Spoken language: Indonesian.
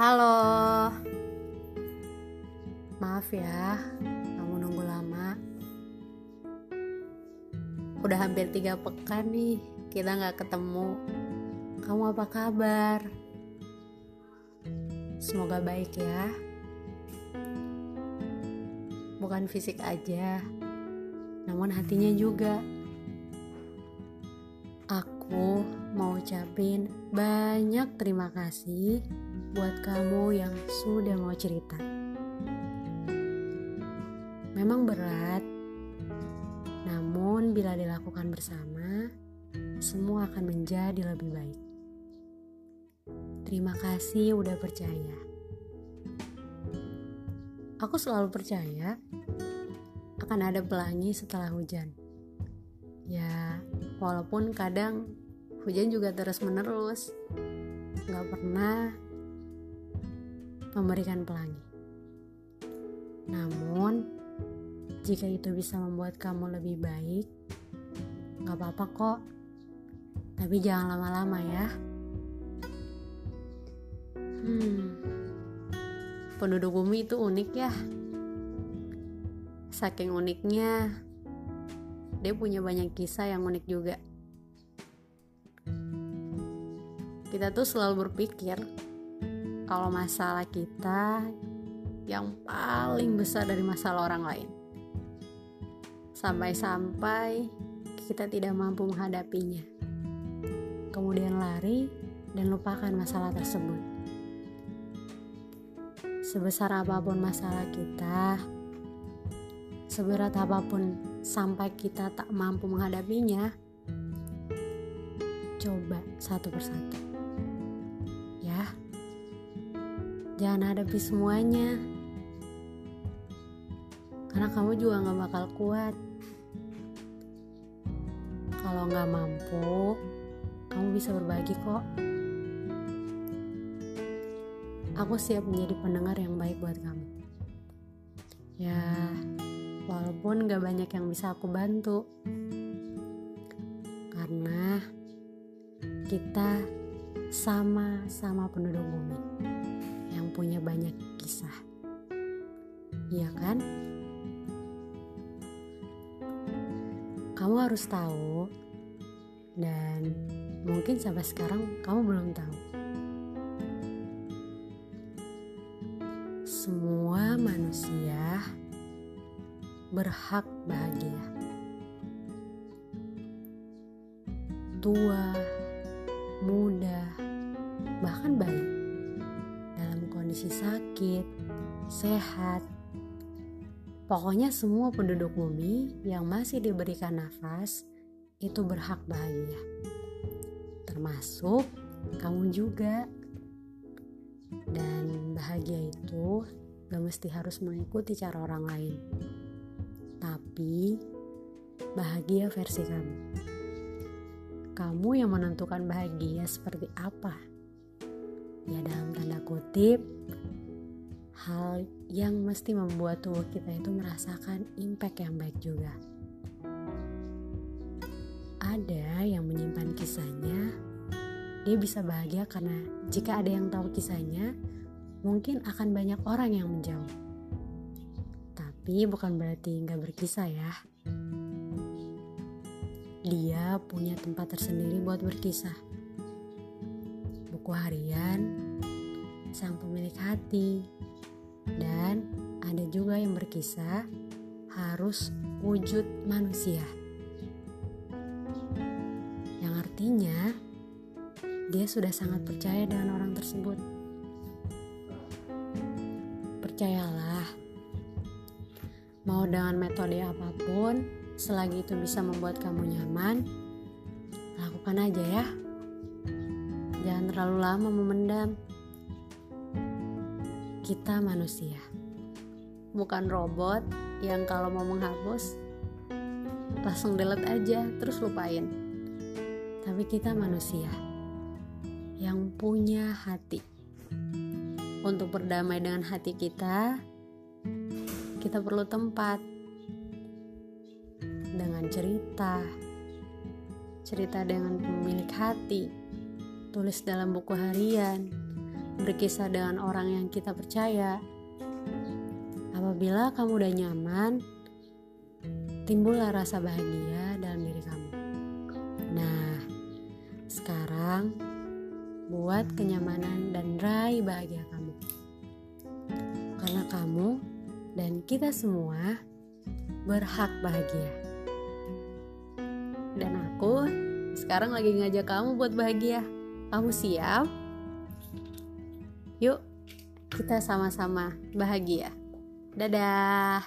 Halo. Maaf ya Kamu nunggu lama. Udah hampir tiga pekan nih Kita gak ketemu. Kamu apa kabar? Semoga baik ya. Bukan fisik aja Namun hatinya juga. Aku mau ucapin banyak terima kasih buat kamu yang sudah mau cerita. Memang berat, namun bila dilakukan bersama, semua akan menjadi lebih baik. Terima kasih udah percaya. Aku selalu percaya akan ada pelangi setelah hujan. Ya, walaupun kadang hujan juga terus menerus, gak pernah memberikan pelangi. Namun, jika itu bisa membuat kamu lebih baik, gak apa-apa kok. Tapi jangan lama-lama ya. Hmm, penduduk bumi itu unik ya. Saking uniknya, dia punya banyak kisah yang unik juga. Kita tuh selalu berpikir kalau masalah kita yang paling besar dari masalah orang lain. Sampai-sampai kita tidak mampu menghadapinya. Kemudian lari dan lupakan masalah tersebut. Sebesar apa pun masalah kita, seberat apa pun sampai kita tak mampu menghadapinya, coba satu persatu. Jangan hadapi semuanya. Karena kamu juga gak bakal kuat. Kalau gak mampu kamu bisa berbagi kok. Aku siap menjadi pendengar yang baik buat kamu. Ya walaupun gak banyak yang bisa aku bantu. Karena kita sama-sama penduduk bumi punya banyak kisah. Iya kan? Kamu harus tahu dan mungkin sampai sekarang kamu belum tahu. Semua manusia berhak bahagia. Tua, muda, bahkan bayi kondisi sakit, sehat. Pokoknya semua penduduk bumi yang masih diberikan nafas itu berhak bahagia. Termasuk kamu juga. Dan bahagia itu gak mesti harus mengikuti cara orang lain. Tapi bahagia versi kamu. Kamu yang menentukan bahagia seperti apa. Ya dalam tanda kutip, hal yang mesti membuat tubuh kita itu merasakan impact yang baik juga. Ada yang menyimpan kisahnya, dia bisa bahagia karena jika ada yang tahu kisahnya, mungkin akan banyak orang yang menjauh. Tapi bukan berarti nggak berkisah ya. Dia punya tempat tersendiri buat berkisah. Buku harian, sang pemilik hati, ada juga yang berkisah harus wujud manusia. Yang artinya dia sudah sangat percaya dengan orang tersebut. Percayalah, mau dengan metode apa pun, selagi itu bisa membuat kamu nyaman, lakukan aja ya. Jangan terlalu lama memendam kita manusia, bukan robot yang kalau mau menghapus langsung delete aja terus lupain. Tapi kita manusia yang punya hati. Untuk berdamai dengan hati kita, kita perlu tempat dengan cerita, cerita dengan pemilik hati, tulis dalam buku harian, berkisah dengan orang yang kita percaya. Apabila kamu udah nyaman, timbullah rasa bahagia dalam diri kamu. Nah, sekarang buat kenyamanan dan raih bahagia kamu. Karena kamu dan kita semua berhak bahagia. Dan aku sekarang lagi ngajak kamu buat bahagia. Kamu siap? Yuk, kita sama-sama bahagia. Dadah.